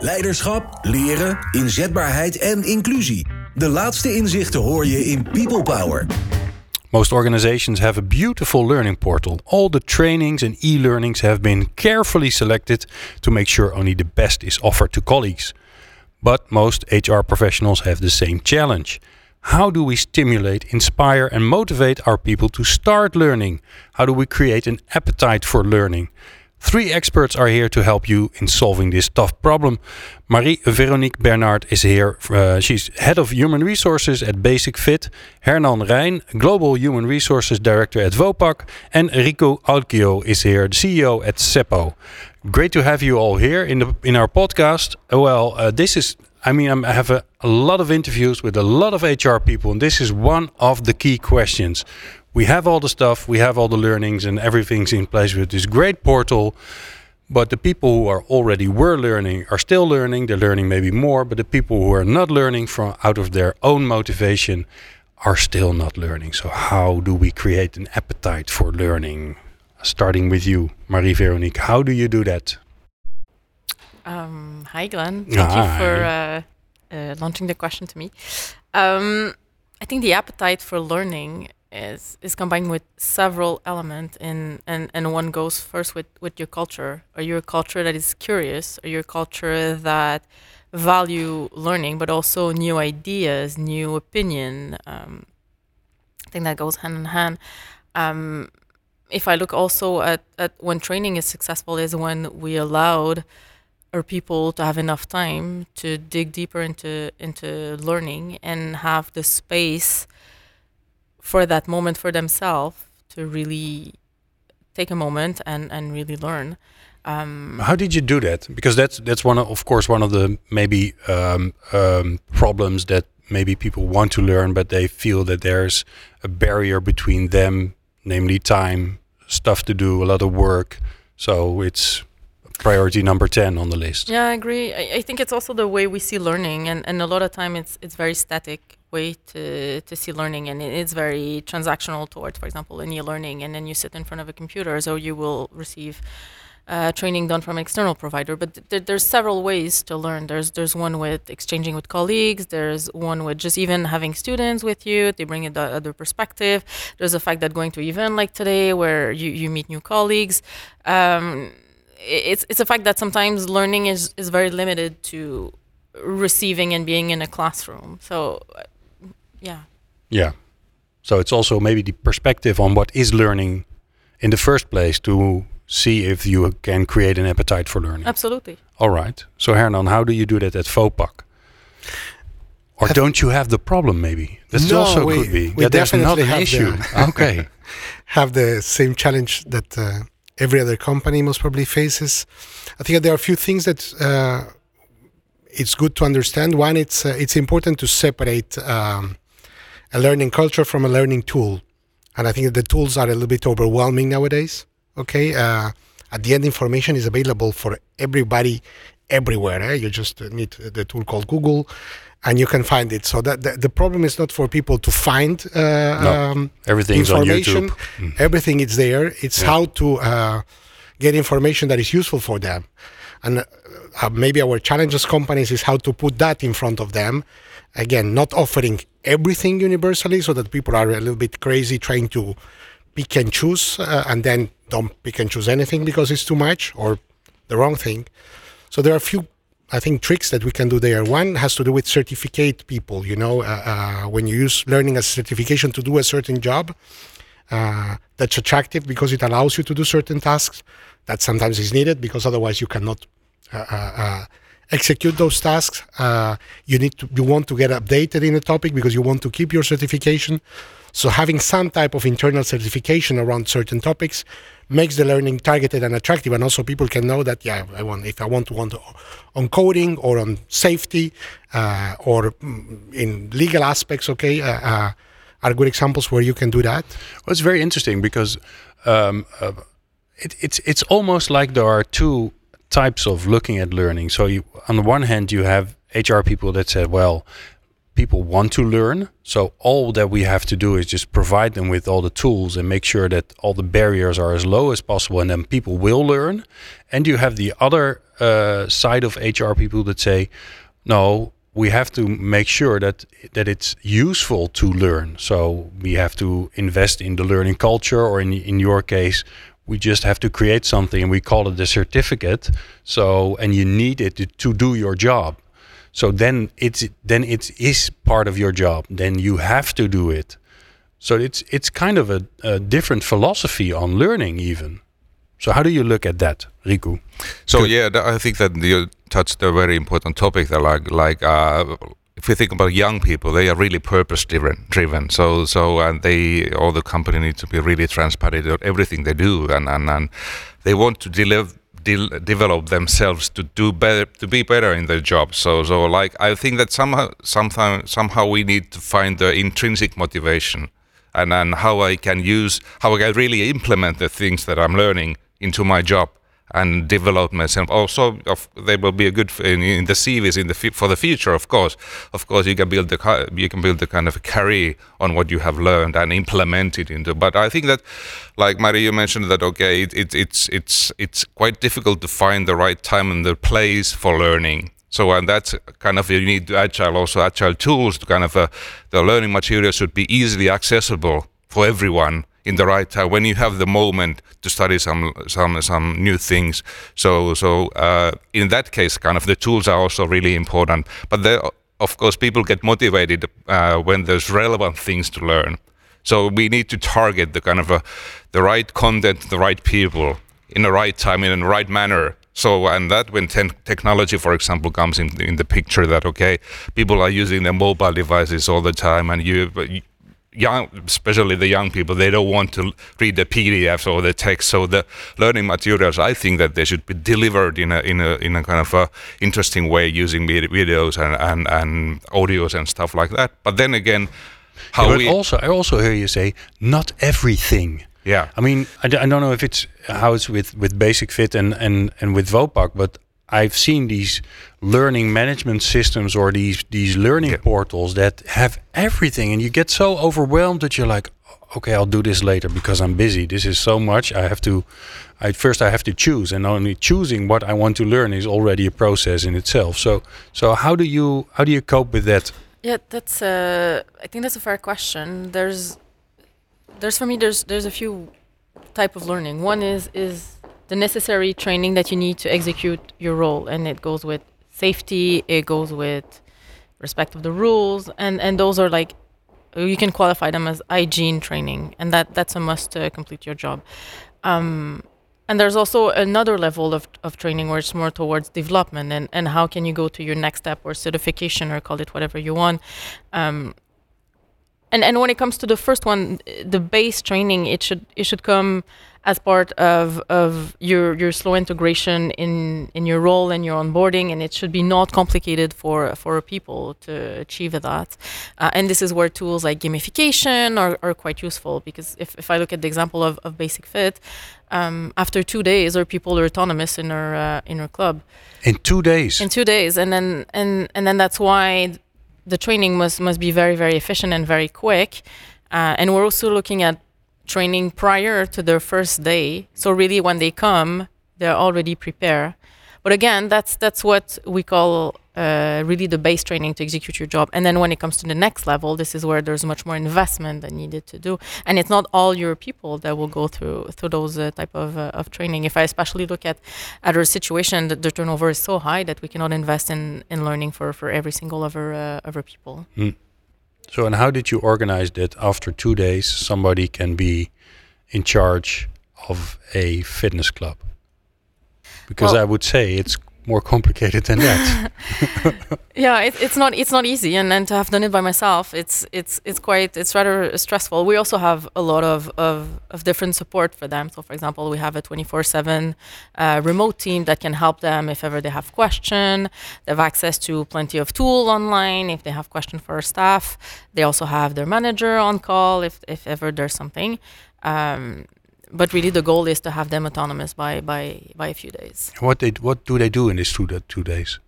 Leiderschap, leren, inzetbaarheid en inclusie. De laatste inzichten hoor je in People Power. Most organizations have a beautiful learning portal. All the trainings and e learnings have been carefully selected to make sure only the best is offered to colleagues. But most HR professionals have the same challenge. How do we stimulate, inspire, and motivate our people to start learning? How do we create an appetite for learning? Three experts are here to help you in solving this tough problem. Marie-Veronique Bernard is here. Uh, she's head of human resources at Basic Fit. Hernan Rein, global human resources director at Vopak. And Riku Alkio is here, the CEO at Seppo. Great to have you all here in the in our podcast. Well, uh, this is I mean, I'm, i have a, a, lot of interviews with a lot of HR people, and this is one of the key questions. We have all the stuff, we have all the learnings, and everything's in place with this great portal. But the people who are already were learning are still learning. They're learning maybe more, but the people who are not learning from out of their own motivation are still not learning. So how do we create an appetite for learning? Starting with you, Marie Veronique, how do you do that? Um, hi, Glenn. Thank hi. you for uh, uh, launching the question to me. Um, I think the appetite for learning is is combined with several elements, in, and and one goes first with with your culture. Are you a culture that is curious? Are you a culture that value learning, but also new ideas, new opinion? Um, I think that goes hand in hand. Um, if I look also at, at when training is successful, is when we allowed our people to have enough time to dig deeper into into learning and have the space for that moment for themselves to really take a moment and and really learn. Um, How did you do that? Because that's that's one of, of course one of the maybe um, um, problems that maybe people want to learn, but they feel that there's a barrier between them, namely time, stuff to do, a lot of work. So it's priority number 10 on the list. Yeah, I agree. I, I, think it's also the way we see learning and, and a lot of time it's it's very static way to, to see learning and it's very transactional towards, for example, in e-learning and then you sit in front of a computer so you will receive uh, training done from an external provider. But th- there's several ways to learn. There's there's one with exchanging with colleagues. There's one with just even having students with you. They bring in the other perspective. There's the fact that going to event like today where you, you meet new colleagues. Um, it's it's a fact that sometimes learning is is very limited to receiving and being in a classroom. So, yeah. Yeah. So it's also maybe the perspective on what is learning in the first place to see if you can create an appetite for learning. Absolutely. All right. So Hernan, how do you do that at Vopak? Or have don't you have the problem maybe? That no, also we, could be. We yeah, there's definitely not an issue. okay. Have the same challenge that uh, every other company most probably faces. I think there are a few things that uh, it's good to understand. One, it's uh, it's important to separate um, a learning culture from a learning tool, and I think the tools are a little bit overwhelming nowadays. Okay, uh, at the end, information is available for everybody, everywhere. Eh? You just need the tool called Google and you can find it. So that the, the problem is not for people to find uh, no, um, everything's information. Mm. Everything is there. It's yeah. how to uh, get information that is useful for them, and uh, maybe our challenge as companies is how to put that in front of them. Again, not offering everything universally, so that people are a little bit crazy trying to pick and choose, uh, and then don't pick and choose anything because it's too much or the wrong thing. So there are a few I think tricks that we can do there. One has to do with certificate people. You know, uh, uh, when you use learning as a certification to do a certain job, uh, that's attractive because it allows you to do certain tasks. That sometimes is needed because otherwise you cannot uh, uh, uh, execute those tasks. you need to, you want to get updated in a topic because you want to keep your certification. So having some type of internal certification around certain topics makes the learning targeted and attractive, and also people can know that yeah, I want if I want to want on coding or on safety uh, or mm, in legal aspects. Okay, uh, uh, are good examples where you can do that. Well, it's very interesting because um, uh, it, it's it's almost like there are two types of looking at learning. So you, on the one hand, you have HR people that said, well people want to learn. So all that we have to do is just provide them with all the tools and make sure that all the barriers are as low as possible, and then people will learn. And you have the other uh, side of HR people that say, no, we have to make sure that that it's useful to learn. So we have to invest in the learning culture, or in in your case, we just have to create something and we call it a certificate. So and you need it to, to do your job. So then it's then it is part of your job. Then you have to do it. So it's it's kind of a, a different philosophy on learning even. So how do you look at that, Riku? So yeah, I think that you touched a very important topic. That like like uh, if we think about young people, they are really purpose driven. Driven. So so and they all the company needs to be really transparent on everything they do, and and, and they want to deliver de- develop themselves to do better to be better in their job. So so like i think that somehow sometime somehow we need to find the intrinsic motivation and and how i can use how i can really implement the things that i'm learning into my job and develop myself. Also, of, they will be a good in, in the CVs in the for the future. Of course, of course, you can build the you can build the kind of a carry on what you have learned and implement it into. But I think that, like Marie, you mentioned that okay, it, it, it's it's it's quite difficult to find the right time and the place for learning. So and that's kind of you need agile also agile tools to kind of uh, the learning material should be easily accessible for everyone in the right time when you have the moment to study some some some new things. So so uh, in that case, kind of the tools are also really important. But there, of course, people get motivated uh, when there's relevant things to learn. So we need to target the kind of a, uh, the right content, the right people in the right time in the right manner. So and that when technology, for example, comes in in the picture, that okay, people are using their mobile devices all the time, and you young, especially the young people, they don't want to read the PDFs or the text. So the learning materials, I think that they should be delivered in a in a in a kind of a interesting way using videos and and, and audios and stuff like that. But then again, how yeah, but we also I also hear you say not everything. Yeah, I mean I d- I don't know if it's how it's with with Basic Fit and and and with Vopak, but I've seen these learning management systems or these these learning yeah. portals that have everything, and you get so overwhelmed that you're like, okay, I'll do this later because I'm busy. This is so much. I have to. I first I have to choose, and only choosing what I want to learn is already a process in itself. So, so how do you how do you cope with that? Yeah, that's. Uh, I think that's a fair question. There's, there's for me. There's there's a few type of learning. One is is the necessary training that you need to execute your role, and it goes with safety, it goes with respect of the rules, and and those are like you can qualify them as hygiene training, and that that's a must to complete your job. Um, and there's also another level of, of training where it's more towards development and, and how can you go to your next step or certification or call it whatever you want. Um, and and when it comes to the first one, the base training, it should it should come as part of, of your, your slow integration in, in your role and your onboarding, and it should be not complicated for, for people to achieve that. Uh, and this is where tools like gamification are, are quite useful because if, if I look at the example of, of Basic Fit, um, after two days, our people are autonomous in our uh, in our club. In two days. In two days, and then and and then that's why the training must must be very very efficient and very quick. Uh, and we're also looking at training prior to their first day. So really, when they come, they're already prepared. But again, that's that's what we call uh, really the base training to execute your job. And then when it comes to the next level, this is where there's much more investment that needed to do. And it's not all your people that will go through through those uh, type of uh, of training. If I especially look at at our situation, the, the, turnover is so high that we cannot invest in in learning for for every single of our uh, of our people. Mm. So, and how did you organize that after two days somebody can be in charge of a fitness club? Because well, I would say it's more complicated than that. yeah, it, it's not it's not easy, and then to have done it by myself, it's it's it's quite it's rather stressful. We also have a lot of of, of different support for them. So, for example, we have a twenty four seven uh, remote team that can help them if ever they have question. They have access to plenty of tool online if they have question for our staff. They also have their manager on call if if ever there's something. Um, but really the goal is to have them autonomous by by by a few days. What they what do they do in these two two days?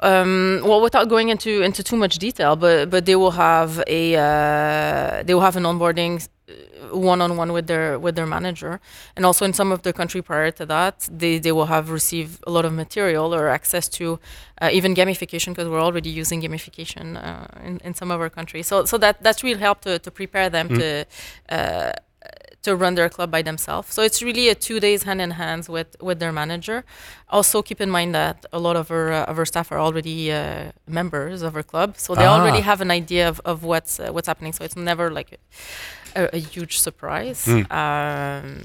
Um, well, without going into into too much detail, but but they will have a uh, they will have an onboarding one on one with their with their manager, and also in some of the country prior to that, they they will have received a lot of material or access to uh, even gamification because we're already using gamification uh, in in some of our countries. So so that that's really helped to to prepare them mm. to. To run their club by themselves. So it's really a two days hand in hands with with their manager. Also keep in mind that a lot of our uh, of our staff are already uh, members of our club, so they ah. already have an idea of, of what's uh, what's happening. So it's never like a, a huge surprise. Mm. Um,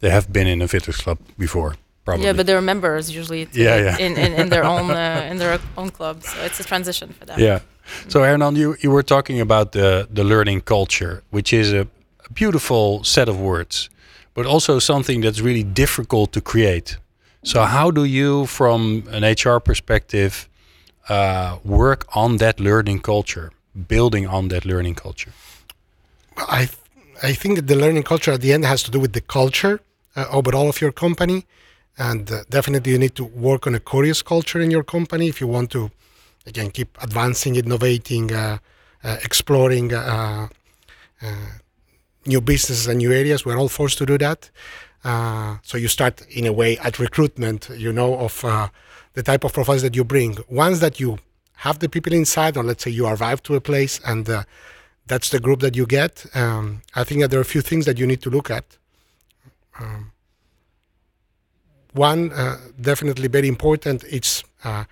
they have been in a fitness club before. Probably. Yeah, but they're members usually. yeah, yeah. In, in, in their own uh, in their own clubs, so it's a transition for them. Yeah. So Hernan, you, you were talking about the the learning culture, which is a beautiful set of words, but also something that's really difficult to create. So how do you, from an HR perspective, uh, work on that learning culture, building on that learning culture? I I think that the learning culture at the end has to do with the culture uh, overall of your company, and uh, definitely you need to work on a curious culture in your company if you want to, again, keep advancing, innovating, uh, uh exploring uh, new businesses and new areas. We're all forced to do that. so you start in a way at recruitment, you know, of the type of profiles that you bring. Once that you have the people inside, or let's say you arrive to a place and that's the group that you get. Um, I think that there are a few things that you need to look at. Um, one, uh, definitely very important, it's, uh,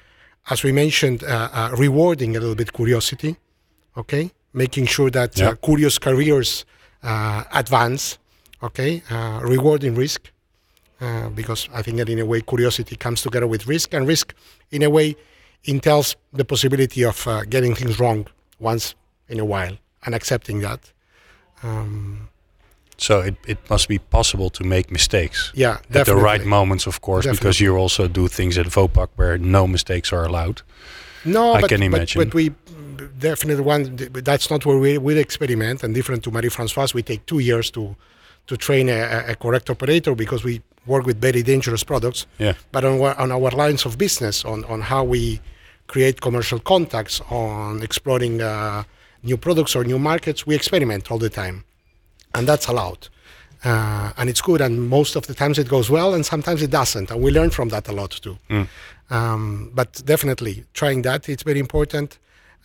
as we mentioned, uh, uh rewarding a little bit curiosity, okay? Making sure that uh, curious careers uh, Uh, advance, okay? Uh, rewarding risk, uh, because I think that in a way curiosity comes together with risk, and risk, in a way, entails the possibility of getting things wrong once in a while and accepting that. Um, so it, it must be possible to make mistakes. Yeah, definitely. At the right moments, of course, definitely. because you also do things at Vopak where no mistakes are allowed. No, I but, can imagine. But, but we definitely one. That's not where we will experiment. And different to Marie Francoise, we take two years to to train a, a, correct operator because we work with very dangerous products. Yeah. But on, on our lines of business, on on how we create commercial contacts, on exploring. Uh, new products or new markets, we experiment all the time, and that's allowed. Uh, and it's good, and most of the times it goes well, and sometimes it doesn't, and we learn from that a lot too. Mm. Um, but definitely, trying that it's very important.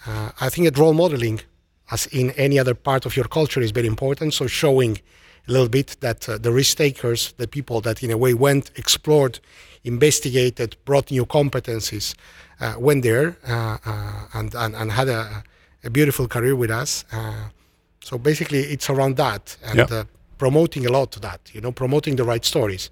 Uh, I think that role modeling, as in any other part of your culture, is very important. So showing a little bit that uh, the risk takers, the people that in a way went, explored, investigated, brought new competencies, uh, went there uh, uh, and, and, and had a a beautiful career with us. Uh, so basically, it's around that and uh, promoting a lot to that. You know, promoting the right stories.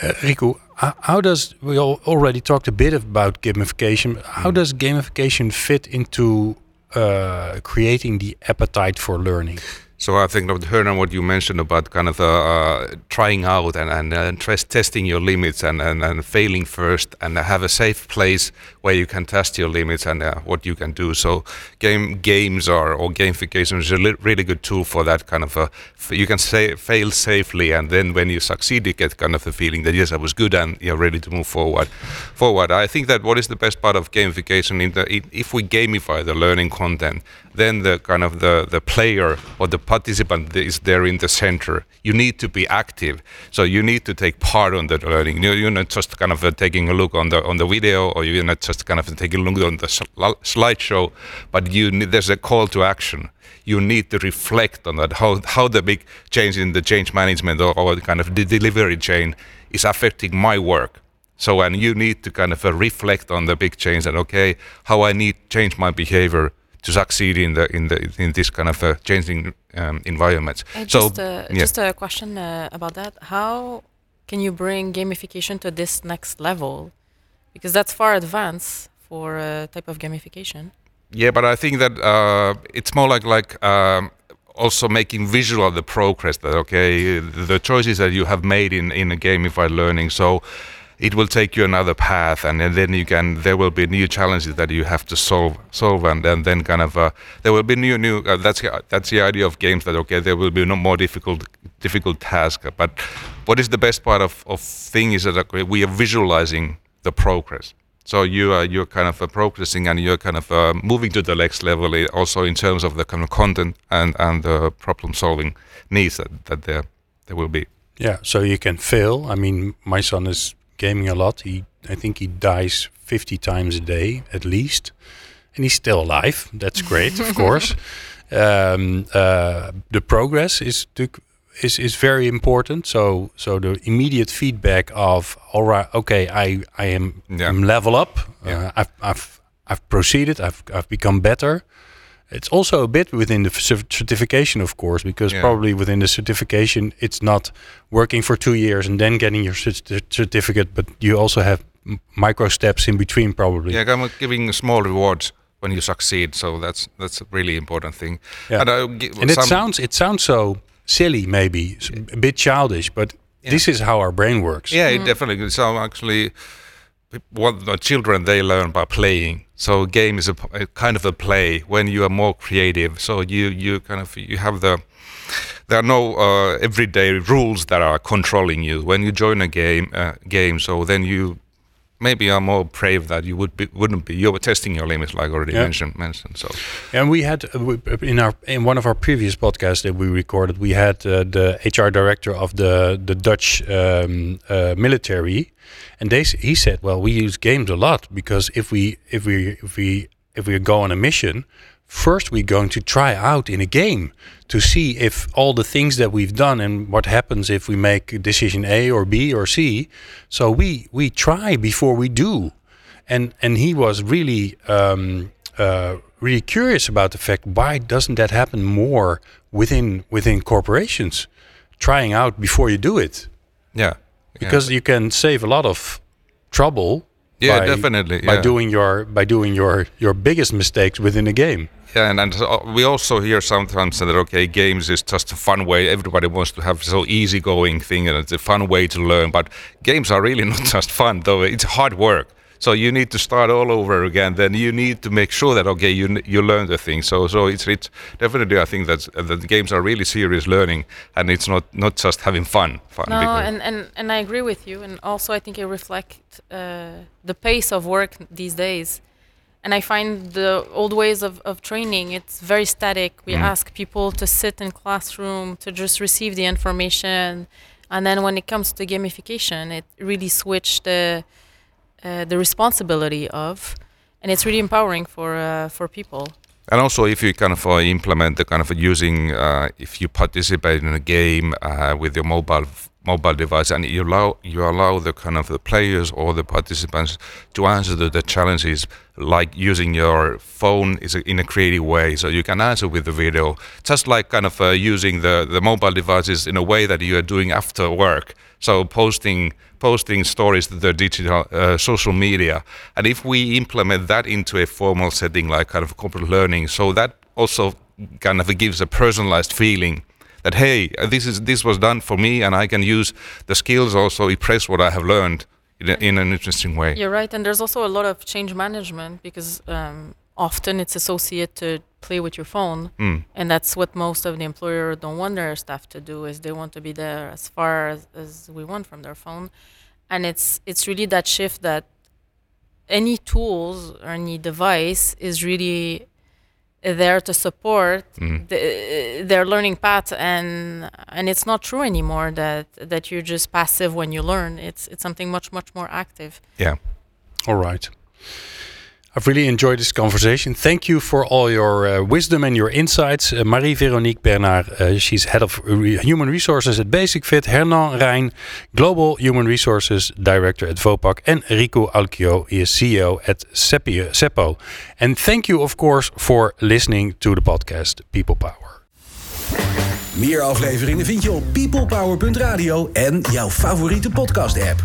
Uh, Riku, how does we already talked a bit about gamification? How mm. does gamification fit into uh, creating the appetite for learning? So I think Hernan, what you mentioned about kind of uh, uh, trying out and, and, and testing your limits and, and, and, failing first and have a safe place where you can test your limits and uh, what you can do. So game games are or gamification is a li- really good tool for that kind of a, you can say fail safely and then when you succeed you get kind of the feeling that yes I was good and you're ready to move forward. Forward. I think that what is the best part of gamification in the, if we gamify the learning content then the kind of the, the player or the participant is there in the center. You need to be active, so you need to take part on the learning. You're not just kind of uh, taking a look on the on the video, or you're not just kind of taking a look on the sl- slideshow, but you need, there's a call to action. You need to reflect on that how how the big change in the change management or, or kind of the delivery chain is affecting my work. So and you need to kind of uh, reflect on the big change and okay, how I need change my behavior to succeed in the in the in this kind of uh, changing um, environments. Uh, so just, uh, yeah. just a question uh, about that: How can you bring gamification to this next level? Because that's far advanced for a type of gamification. Yeah, but I think that uh, it's more like like. Um, also making visual the progress that okay the choices that you have made in in a gamified learning so it will take you another path and, and then you can there will be new challenges that you have to solve solve and, and then kind of uh, there will be new new uh, that's that's the idea of games that okay there will be no more difficult difficult task but what is the best part of, of thing is that okay, we are visualizing the progress So you are you're kind of uh, progressing and you're kind of uh, moving to the next level. eh, Also in terms of the kind of content and and the problem solving needs that that there there will be. Yeah, so you can fail. I mean, my son is gaming a lot. He, I think he dies 50 times a day at least, and he's still alive. That's great, of course. Um, uh, the progress is to, is is very important. So so the immediate feedback of all right, okay, I I am Yeah. I'm level up. Yeah. Uh, I've I've I've proceeded. I've I've become better. It's also a bit within the certification, of course, because Yeah. probably within the certification, it's not working for two years and then getting your certi- certificate, but you also have micro steps in between, probably. Yeah, kind of giving small rewards when you succeed. So that's that's a really important thing. Yeah. And, I gi- and it sounds it sounds so silly, maybe a bit childish, but this is how our brain works. Yeah, it mm. definitely. So actually, what the children they learn by playing. So game is a kind of a play when you are more creative. So you you kind of you have the there are no uh, everyday rules that are controlling you when you join a game uh, game. So then you maybe are more brave that you would be wouldn't be. You were testing your limits, like already Yeah. mentioned mentioned. So And we had uh, in our in one of our previous podcasts that we recorded, we had uh, the HR director of the the Dutch um, uh, military, and they he said, well, we use games a lot because if we if we if we if we go on a mission, first we're going to try out in a game to see if all the things that we've done and what happens if we make decision A or B or C. So we we try before we do. And and he was really um, uh, really curious about the fact why doesn't that happen more within within corporations? Trying out before you do it. Yeah, because you can save a lot of trouble Yeah, by, definitely, by yeah. doing your by doing your your biggest mistakes within the game Yeah, and, and uh, we also hear sometimes that okay, games is just a fun way. Everybody wants to have so easy going thing, and it's a fun way to learn. But games are really not just fun, though. It's hard work. So you need to start all over again. Then you need to make sure that okay, you you learn the thing. So so it's it's definitely I think that that the games are really serious learning, and it's not not just having fun. Fun. No, because- and, and, and I agree with you. And also, I think it reflects uh, the pace of work these days. And I find the old ways of, of training, it's very static. We Mm. ask people to sit in classroom to just receive the information. And then when it comes to gamification, it really switched the, uh, the responsibility of. And it's really empowering for, uh, for people. And also, if you kind of uh, implement the kind of using, uh, if you participate in a game uh, with your mobile mobile device, and you allow you allow the kind of the players or the participants to answer to the challenges, like using your phone is in a creative way, so you can answer with the video, just like kind of using the the mobile devices in a way that you are doing after work. So posting posting stories to the digital uh, social media, and if we implement that into a formal setting like kind of corporate learning, so that also kind of gives a personalized feeling that hey, uh, this is this was done for me, and I can use the skills also express what I have learned in, a, in an interesting way. You're right, and there's also a lot of change management because um, often it's associated play with your phone, Mm. and that's what most of the employer don't want their staff to do. Is they want to be there as far as, as we want from their phone, and it's it's really that shift that any tools or any device is really there to support Mm. the, their learning path and and it's not true anymore that that you're just passive when you learn it's it's something much much more active Yeah. all right I've really enjoyed this conversation. Thank you for all your uh, wisdom and your insights. Uh, Marie-Veronique Bernard, uh, she's head of human resources at Basic Fit. Hernan Rijn, global human resources director at Vopak. And Rico Alchio, he is CEO at Seppo. And thank you, of course, for listening to the podcast People Power. Meer afleveringen vind je op peoplepower.radio en jouw favoriete podcast-app.